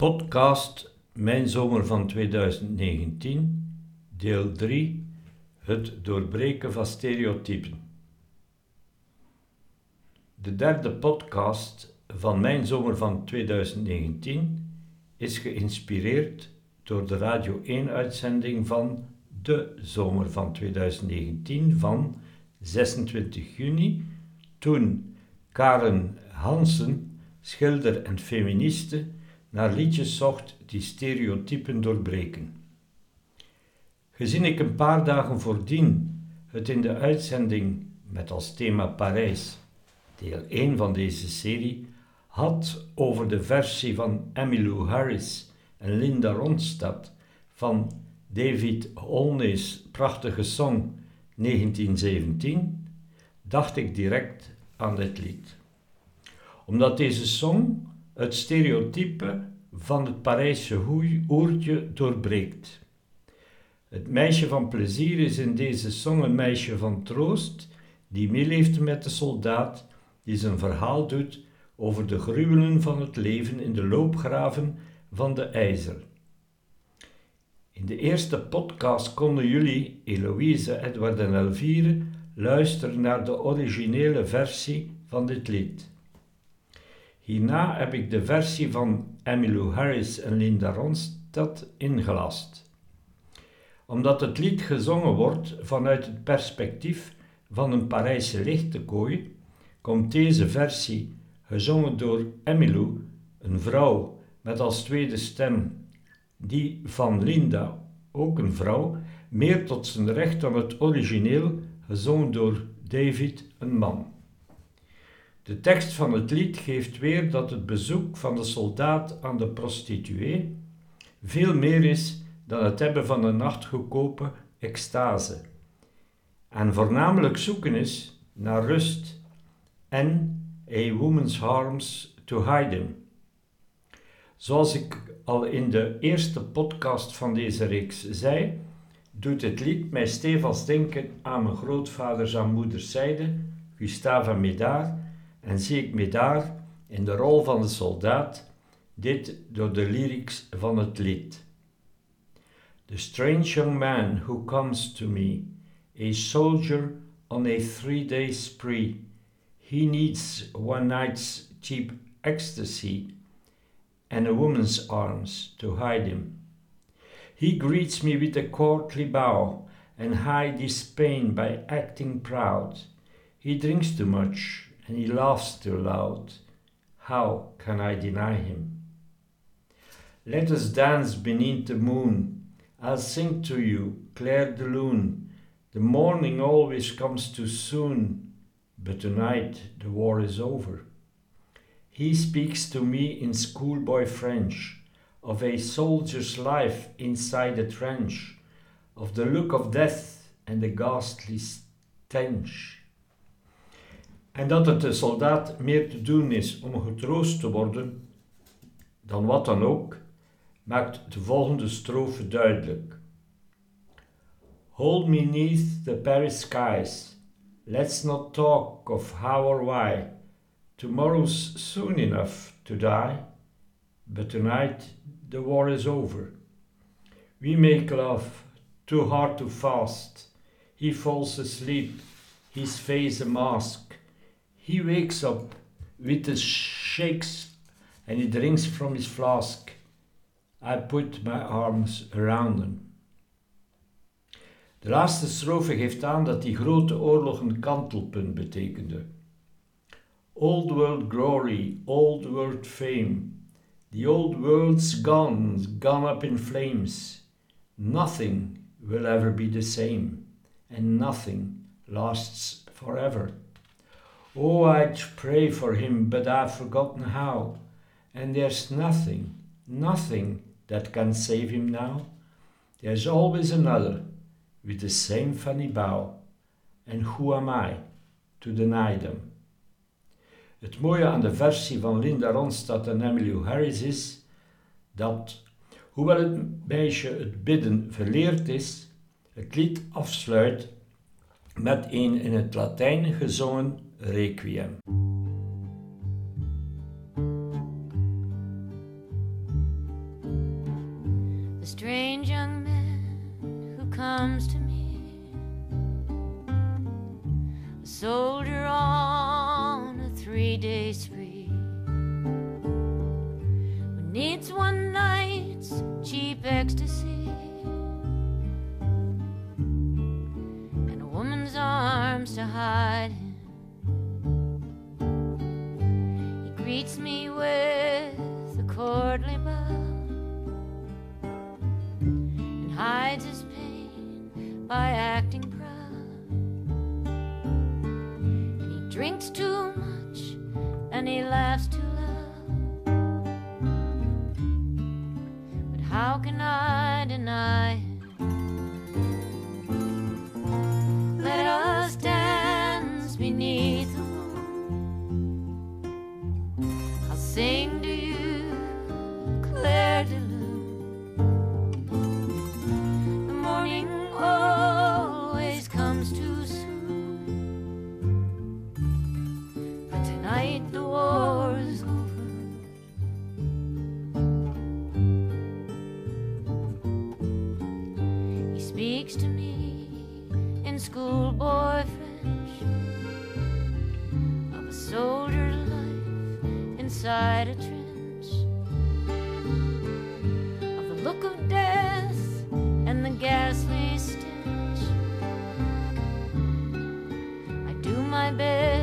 Podcast Mijn Zomer van 2019, deel 3, het doorbreken van stereotypen. De derde podcast van Mijn Zomer van 2019 is geïnspireerd door de Radio 1-uitzending van De Zomer van 2019 van 26 juni, toen Karen Hansen, schilder en feministe, naar liedjes zocht die stereotypen doorbreken. Gezien ik een paar dagen voordien het in de uitzending met als thema Parijs, deel 1 van deze serie, had over de versie van Emmylou Harris en Linda Ronstadt van David Olney's prachtige song 1917, dacht ik direct aan dit lied. Omdat deze song het stereotype van het Parijse oertje doorbreekt. Het meisje van plezier is in deze song een meisje van troost, die meeleeft met de soldaat, die zijn verhaal doet over de gruwelen van het leven in de loopgraven van de ijzer. In de eerste podcast konden jullie, Eloïse, Edward en Elvire, luisteren naar de originele versie van dit lied. Hierna heb ik de versie van Emmylou Harris en Linda Ronstadt ingelast. Omdat het lied gezongen wordt vanuit het perspectief van een Parijse lichtekooi, komt deze versie, gezongen door Emmylou, een vrouw met als tweede stem die van Linda, ook een vrouw, meer tot zijn recht dan het origineel, gezongen door David, een man. De tekst van het lied geeft weer dat het bezoek van de soldaat aan de prostituee veel meer is dan het hebben van een nachtgoedkope extase. En voornamelijk zoeken is naar rust en a woman's arms to hide him. Zoals ik al in de eerste podcast van deze reeks zei, doet het lied mij stevast denken aan mijn grootvaders aan moeders zijde, Gustave Médard, en zie ik me daar in de rol van de soldaat, dit door de lyrics van het lied. The strange young man who comes to me, a soldier on a three-day spree, he needs one night's cheap ecstasy and a woman's arms to hide him. He greets me with a courtly bow and hides his pain by acting proud. He drinks too much and he laughs too loud. How can I deny him? Let us dance beneath the moon. I'll sing to you, Claire de Lune. The morning always comes too soon, but tonight the war is over. He speaks to me in schoolboy French of a soldier's life inside a trench, of the look of death and the ghastly stench. En dat het de soldaat meer te doen is om getroost te worden dan wat dan ook, maakt de volgende strofe duidelijk. Hold me neath the Paris skies, let's not talk of how or why, tomorrow's soon enough to die, but tonight the war is over. We make love too hard to fast, he falls asleep, his face a mask, He wakes up with the shakes and he drinks from his flask. I put my arms around him. De laatste strofe geeft aan dat die grote oorlog een kantelpunt betekende. Old world glory, old world fame. The old world's gone, gone up in flames. Nothing will ever be the same, and nothing lasts forever. Oh, I'd pray for him, but I've forgotten how. And there's nothing, nothing that can save him now. There's always another with the same funny bow. And who am I to deny them? Het mooie aan de versie van Linda Ronstadt en Emily Harris is dat, hoewel het meisje het bidden verleerd is, het lied afsluit met een in het Latijn gezongen Requiem. The strange young man who comes to me, a soldier on a three day spree, who needs one night's cheap ecstasy. and a woman's Arms to hide. treats me with a courtly bow and hides his pain by acting proud. And he drinks too much and he laughs too loud. But how can I deny speaks to me in schoolboy French of a soldier life inside a trench, of the look of death and the ghastly stench. I do my best.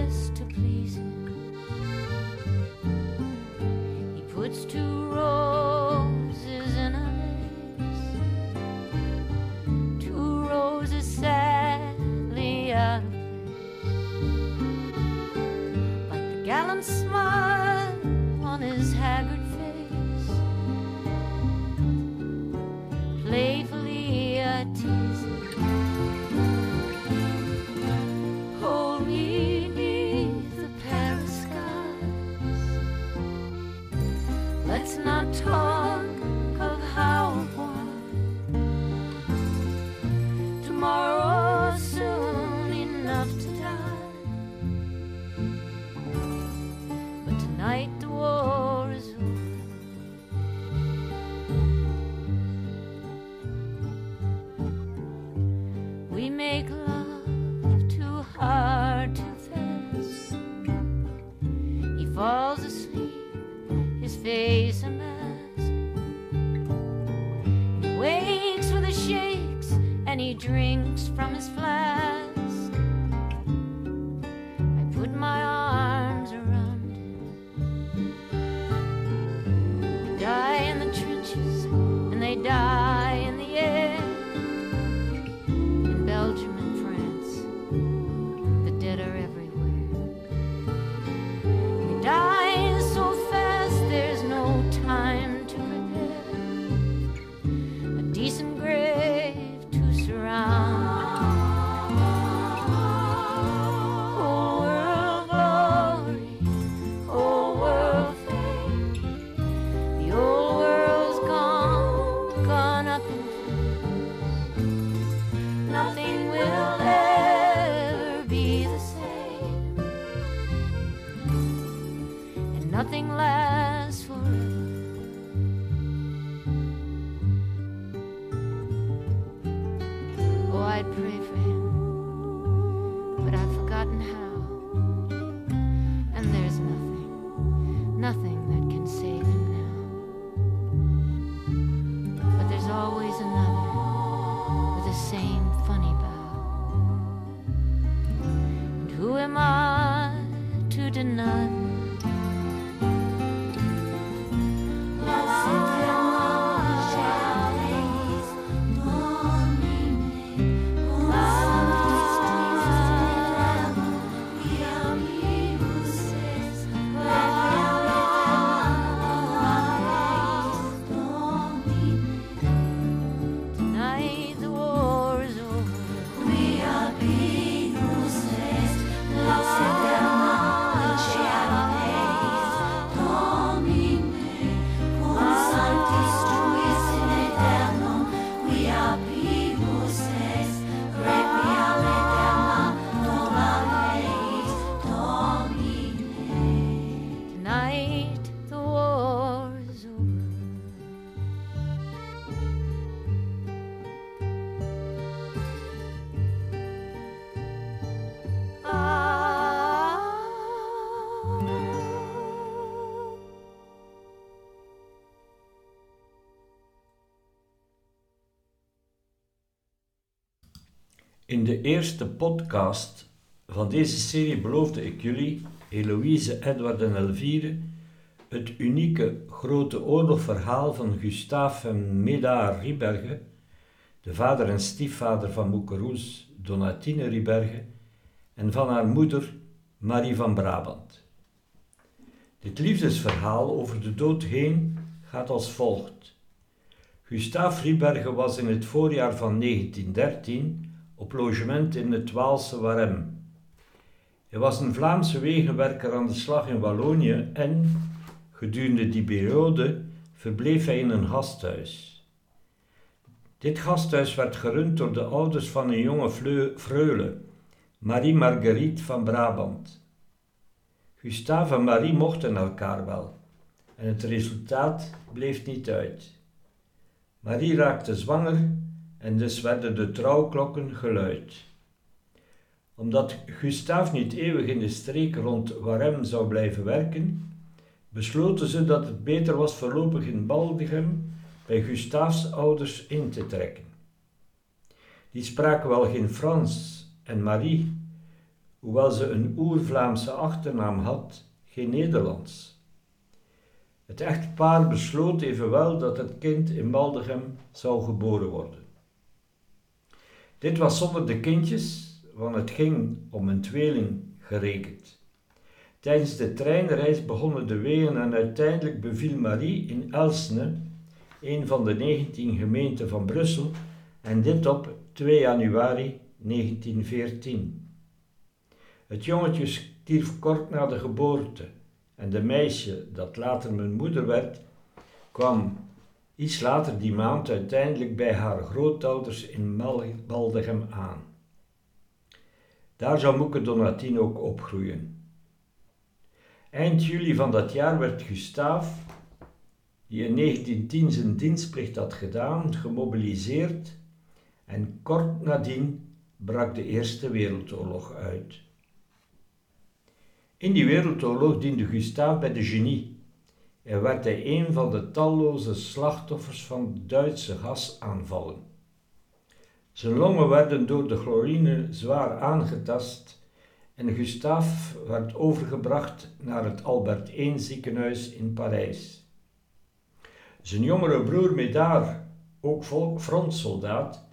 am I to deny? In de eerste podcast van deze serie beloofde ik jullie, Eloïse, Edward en Elvire, het unieke grote oorlogverhaal van Gustave en Médard Riberge, de vader en stiefvader van Moekeroes, Donatine Riberge, en van haar moeder, Marie van Brabant. Dit liefdesverhaal over de dood heen gaat als volgt. Gustave Riberge was in het voorjaar van 1913 op logement in het Waalse Warem. Hij was een Vlaamse wegenwerker aan de slag in Wallonië en, gedurende die periode, verbleef hij in een gasthuis. Dit gasthuis werd gerund door de ouders van een jonge freule, Marie Marguerite van Brabant. Gustave en Marie mochten elkaar wel en het resultaat bleef niet uit. Marie raakte zwanger en dus werden de trouwklokken geluid. Omdat Gustave niet eeuwig in de streek rond Warem zou blijven werken, besloten ze dat het beter was voorlopig in Baldegem bij Gustaves ouders in te trekken. Die spraken wel geen Frans en Marie, hoewel ze een oer-Vlaamse achternaam had, geen Nederlands. Het echtpaar besloot evenwel dat het kind in Baldegem zou geboren worden. Dit was zonder de kindjes, want het ging om een tweeling gerekend. Tijdens de treinreis begonnen de weeën en uiteindelijk beviel Marie in Elsne, een van de 19 gemeenten van Brussel, en dit op 2 januari 1914. Het jongetje stierf kort na de geboorte en de meisje, dat later mijn moeder werd, kwam iets later die maand uiteindelijk bij haar grootouders in Baldegem aan. Daar zou Moeke Donatien ook opgroeien. Eind juli van dat jaar werd Gustaaf, die in 1910 zijn dienstplicht had gedaan, gemobiliseerd en kort nadien brak de Eerste Wereldoorlog uit. In die wereldoorlog diende Gustav bij de genie en werd hij een van de talloze slachtoffers van Duitse gasaanvallen. Zijn longen werden door de chlorine zwaar aangetast en Gustav werd overgebracht naar het Albert I ziekenhuis in Parijs. Zijn jongere broer Médard, ook frontsoldaat,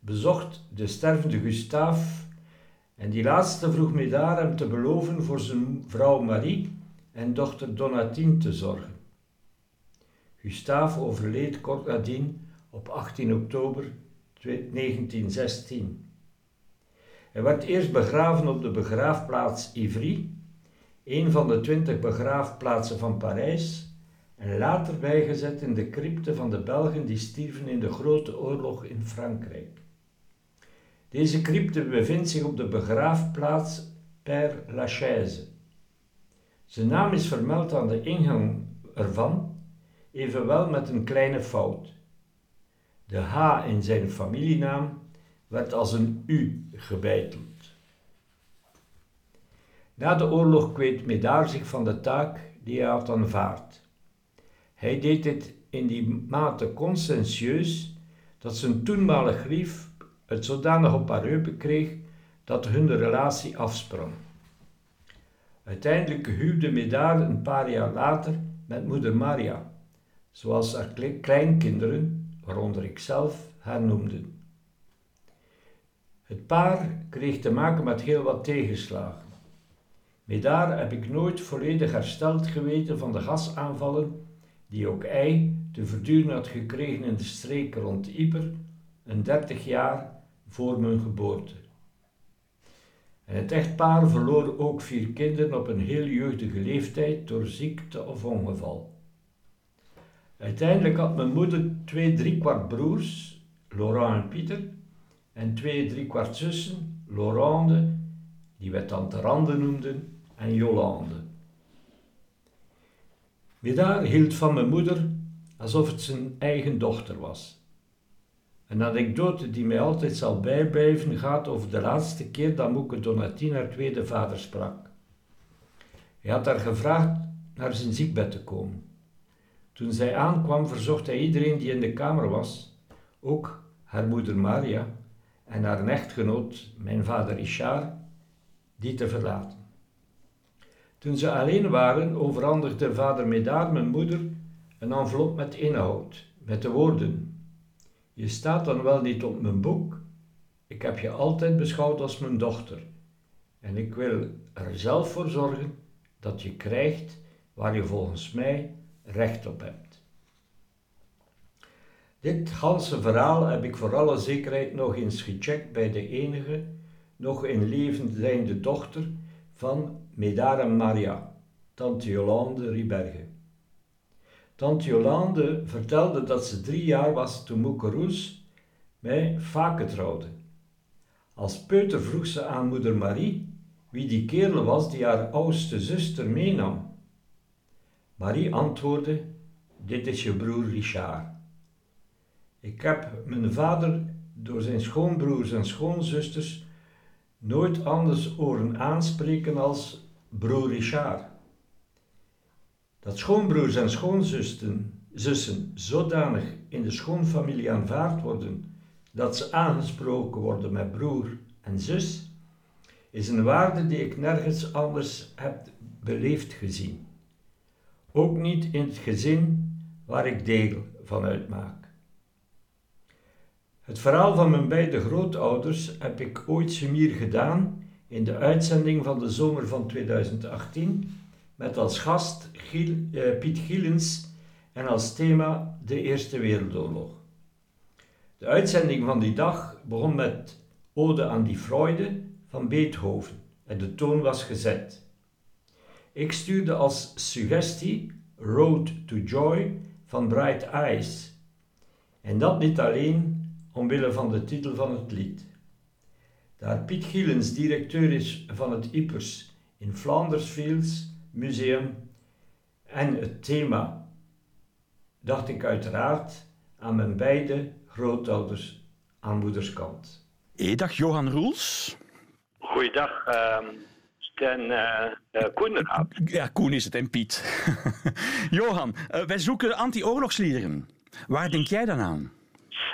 bezocht de stervende Gustaaf en die laatste vroeg Médard hem te beloven voor zijn vrouw Marie en dochter Donatine te zorgen. Gustave overleed kort nadien op 18 oktober 1916. Hij werd eerst begraven op de begraafplaats Ivry, een van de twintig begraafplaatsen van Parijs, en later bijgezet in de crypte van de Belgen die stierven in de Grote Oorlog in Frankrijk. Deze crypte bevindt zich op de begraafplaats Père Lachaise. Zijn naam is vermeld aan de ingang ervan, evenwel met een kleine fout. De H in zijn familienaam werd als een U gebeiteld. Na de oorlog kweet Médard zich van de taak die hij had aanvaard. Hij deed dit in die mate conscientieus dat zijn toenmalig grief het zodanig op haar heupen kreeg dat hun de relatie afsprong. Uiteindelijk huwde Médard een paar jaar later met moeder Maria, zoals haar kleinkinderen, waaronder ikzelf, haar noemden. Het paar kreeg te maken met heel wat tegenslagen. Médard heb ik nooit volledig hersteld geweten van de gasaanvallen die ook hij te verduren had gekregen in de streek rond Yper, een dertig jaar voor mijn geboorte. En het echtpaar verloor ook vier kinderen op een heel jeugdige leeftijd door ziekte of ongeval. Uiteindelijk had mijn moeder twee driekwart broers, Laurent en Pieter, en twee driekwart zussen, Laurande, die wij tante Rande noemden, en Jolande. Médard hield van mijn moeder alsof het zijn eigen dochter was. Een anekdote die mij altijd zal bijblijven gaat over de laatste keer dat Moeke Donatien haar tweede vader sprak. Hij had haar gevraagd naar zijn ziekbed te komen. Toen zij aankwam, verzocht hij iedereen die in de kamer was, ook haar moeder Maria en haar echtgenoot, mijn vader Richard, die te verlaten. Toen ze alleen waren, overhandigde vader Médard mijn moeder een envelop met inhoud, met de woorden: Je staat dan wel niet op mijn boek. Ik heb je altijd beschouwd als mijn dochter. En ik wil er zelf voor zorgen dat je krijgt waar je volgens mij recht op hebt. Dit ganse verhaal heb ik voor alle zekerheid nog eens gecheckt bij de enige nog in leven zijnde dochter van Medara Maria, tante Jolande Riberge. Tante Jolande vertelde dat ze drie jaar was toen Moeke Roes mij Fake trouwde. Als peuter vroeg ze aan moeder Marie wie die kerel was die haar oudste zuster meenam. Marie antwoordde: Dit is je broer Richard. Ik heb mijn vader door zijn schoonbroers en schoonzusters nooit anders horen aanspreken als broer Richard. Dat schoonbroers en schoonzussen zussen zodanig in de schoonfamilie aanvaard worden dat ze aangesproken worden met broer en zus, is een waarde die ik nergens anders heb beleefd gezien. Ook niet in het gezin waar ik deel van uitmaak. Het verhaal van mijn beide grootouders heb ik ooit sumier gedaan in de uitzending van de zomer van 2018 met als gast eh, Piet Gielens en als thema de Eerste Wereldoorlog. De uitzending van die dag begon met Ode aan die Freude van Beethoven en de toon was gezet. Ik stuurde als suggestie Road to Joy van Bright Eyes. En dat niet alleen omwille van de titel van het lied. Daar Piet Gielens directeur is van het Ipers in Flandersfields Museum en het thema, dacht ik uiteraard aan mijn beide grootouders aan moederskant. Hey, dag Johan Roels. Goeiedag, uh, Sten uh, uh, Koen. Ja, Koen is het en Piet. Johan, uh, wij zoeken anti-oorlogsliederen. Waar denk jij dan aan?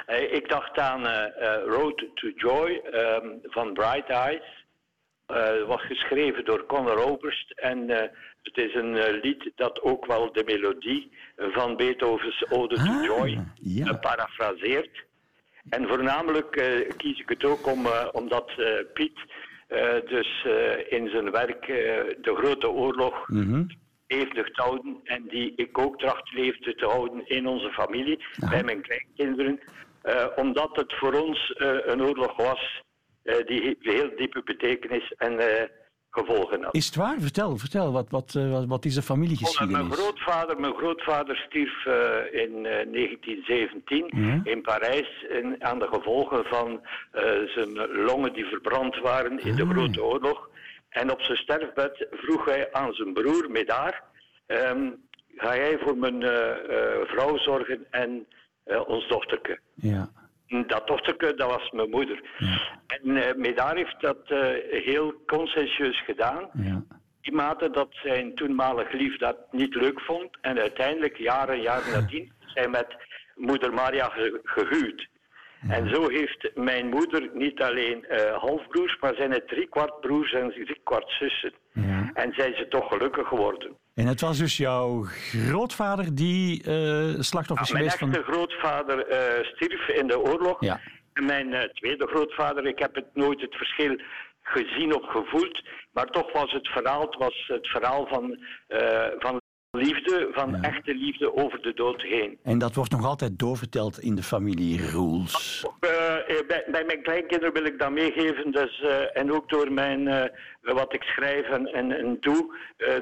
Uh, ik dacht aan uh, uh, Road to Joy um, van Bright Eyes. Het was geschreven door Conor Oberst en het is een lied dat ook wel de melodie van Beethovens Ode to Ah, Joy ja. parafraseert. En voornamelijk kies ik het ook om, omdat Piet dus in zijn werk de Grote Oorlog Mhm. levendig te houden en die ik ook tracht levendig te houden in onze familie, bij mijn kleinkinderen. Uh, omdat het voor ons uh, een oorlog was uh, die heel diepe betekenis en gevolgen had. Is het waar? Vertel, vertel. Wat, wat, wat, wat is de familiegeschiedenis? Mijn grootvader, mijn grootvader stierf in 1917 Ja. in Parijs in, aan de gevolgen van zijn longen die verbrand waren in de Ah. Grote Oorlog. En op zijn sterfbed vroeg hij aan zijn broer Medar: ehm, ga jij voor mijn vrouw zorgen en ons dochterke. Ja. Dat dochterke, dat was mijn moeder. Ja. En uh, Medar heeft dat uh, heel conscientieus gedaan. Ja. Die mate dat zijn toenmalig lief dat niet leuk vond. En uiteindelijk, jaren, jaren nadien, zijn met moeder Maria ge gehuwd. Ja. En zo heeft mijn moeder niet alleen halfbroers, maar zijn het driekwart broers en driekwart zussen. Ja. En zijn ze toch gelukkig geworden. En het was dus jouw grootvader die uh, slachtoffer is geweest van... Mijn echte grootvader uh, stierf in de oorlog. Ja. En mijn uh, tweede grootvader, ik heb het nooit het verschil gezien of gevoeld. Maar toch was het verhaal, het was het verhaal van, van liefde, van Ja. echte liefde over de dood heen. En dat wordt nog altijd doorverteld in de familie Roels. Bij, bij, mijn kleinkinderen wil ik dat meegeven. Dus, en ook door mijn, wat ik schrijf en, en, en doe,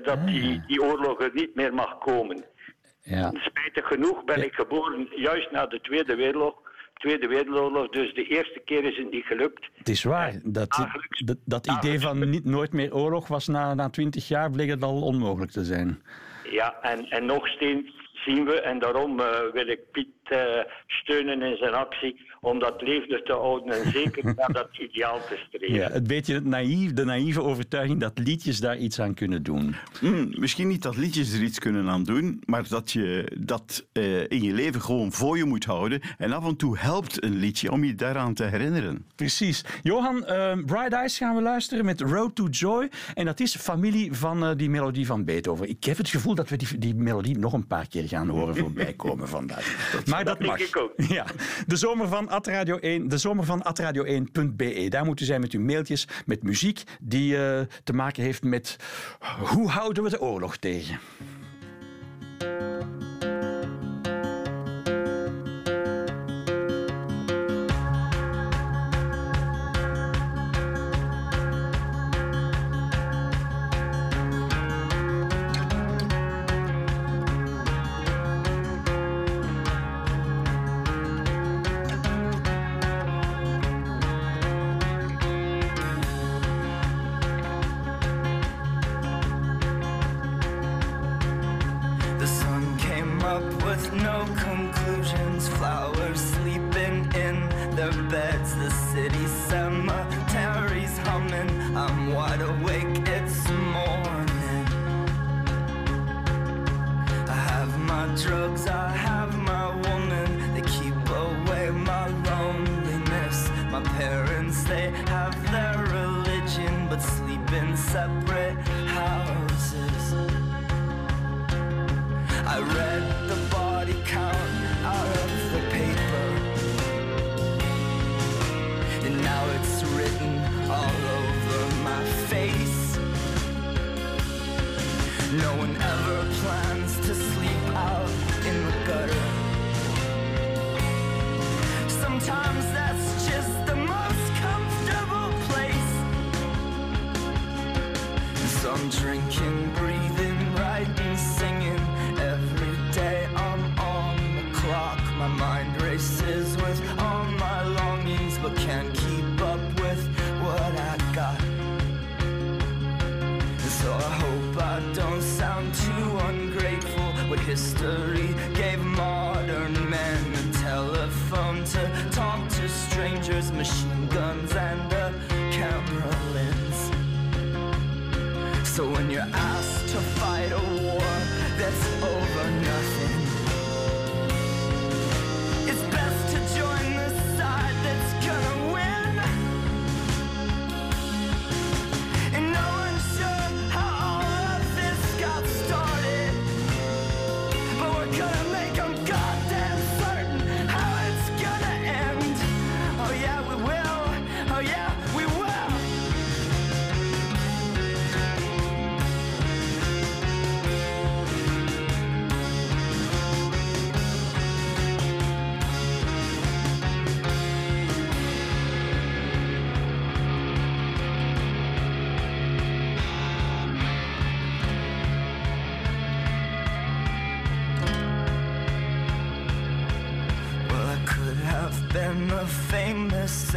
dat Ah. die, die oorlog er niet meer mag komen. Ja. Spijtig genoeg ben ik geboren juist na de Tweede Wereldoorlog. Tweede Wereldoorlog, dus de eerste keer is het niet gelukt. Het is waar. Dat, Dagelijks- dat, dat idee van niet, nooit meer oorlog was na, na 20 jaar bleek het al onmogelijk te zijn. Ja, en, en nog steeds zien we. En daarom eh, wil ik Piet eh, steunen in zijn actie om dat levendig te houden en zeker naar dat ideaal te streven. Ja, het beetje naïef, de naïeve overtuiging dat liedjes daar iets aan kunnen doen. Hmm, misschien niet dat liedjes er iets kunnen aan doen, maar dat je dat eh, in je leven gewoon voor je moet houden. En af en toe helpt een liedje om je daaraan te herinneren. Precies. Johan, uh, Bright Eyes gaan we luisteren met Road to Joy. En dat is familie van uh, die melodie van Beethoven. Ik heb het gevoel dat we die, die melodie nog een paar keer gaan horen voorbij komen vandaag. Dat maar dat, mag. ik ook. Ja, de zomer van Atradio 1, de zomer van atradio1.be. Daar moet u zijn met uw mailtjes, met muziek die uh, te maken heeft met hoe houden we de oorlog tegen. accept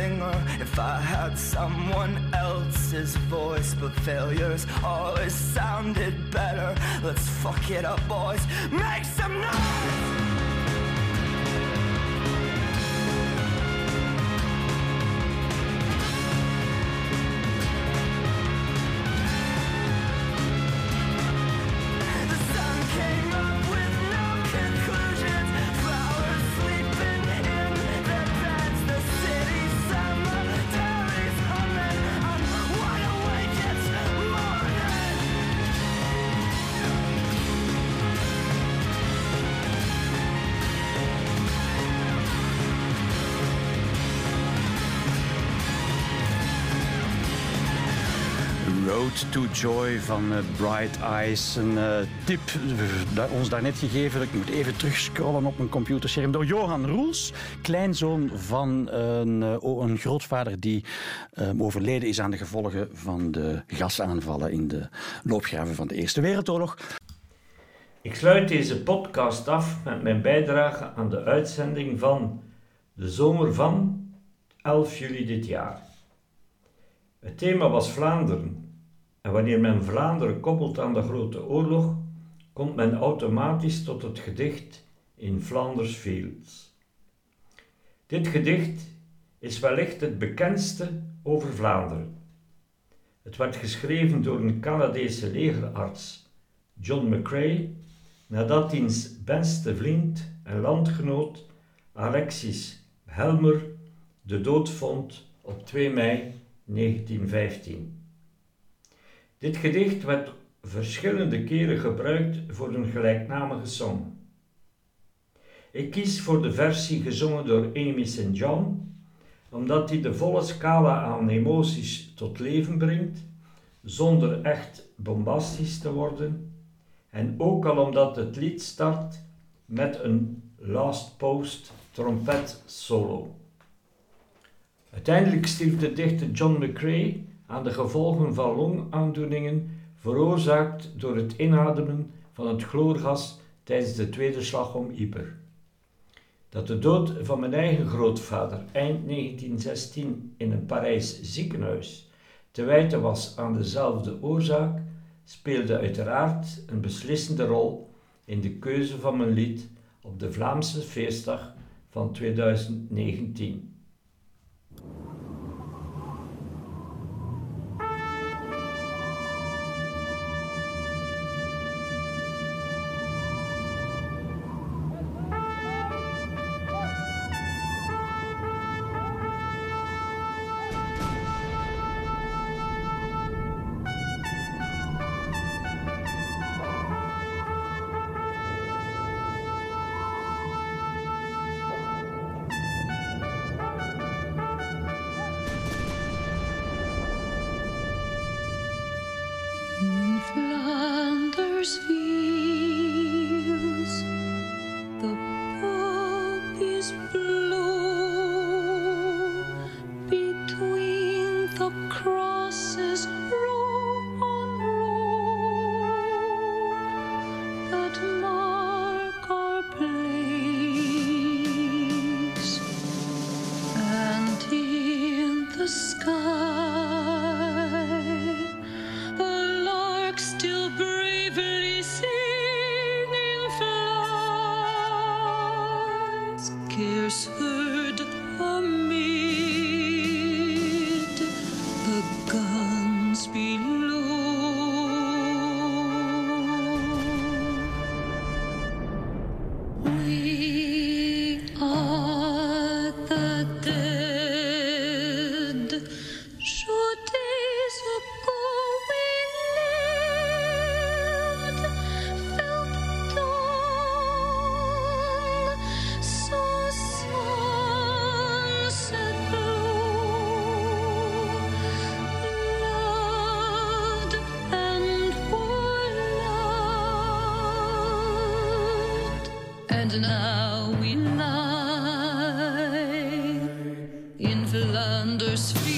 singer if I had someone else's voice. But failures always sounded better. Let's fuck it up, boys. Make some noise! To Joy van eh, Bright Eyes. Een eh, tip eh, da- ons daarnet gegeven. Ik moet even terugscrollen op mijn computerscherm. Door Johan Roels, kleinzoon van een, eh, een grootvader die eh, overleden is aan de gevolgen van de gasaanvallen in de loopgraven van de Eerste Wereldoorlog. Ik sluit deze podcast af met mijn bijdrage aan de uitzending van de zomer van 11 juli dit jaar. Het thema was Vlaanderen. En wanneer men Vlaanderen koppelt aan de Grote Oorlog, komt men automatisch tot het gedicht In Flanders Fields. Dit gedicht is wellicht het bekendste over Vlaanderen. Het werd geschreven door een Canadese legerarts, John McCrae, nadat diens beste vriend en landgenoot Alexis Helmer de dood vond op 2 mei 1915. Dit gedicht werd verschillende keren gebruikt voor een gelijknamige song. Ik kies voor de versie gezongen door Amy St. John, omdat die de volle scala aan emoties tot leven brengt, zonder echt bombastisch te worden, en ook al omdat het lied start met een last post trompet solo. Uiteindelijk stierf de dichter John McCrae aan de gevolgen van longaandoeningen veroorzaakt door het inademen van het chloorgas tijdens de Tweede Slag om Ypres. Dat de dood van mijn eigen grootvader eind 1916 in een Parijs ziekenhuis te wijten was aan dezelfde oorzaak, speelde uiteraard een beslissende rol in de keuze van mijn lied op de Vlaamse feestdag van 2019. Now we lie in Flanders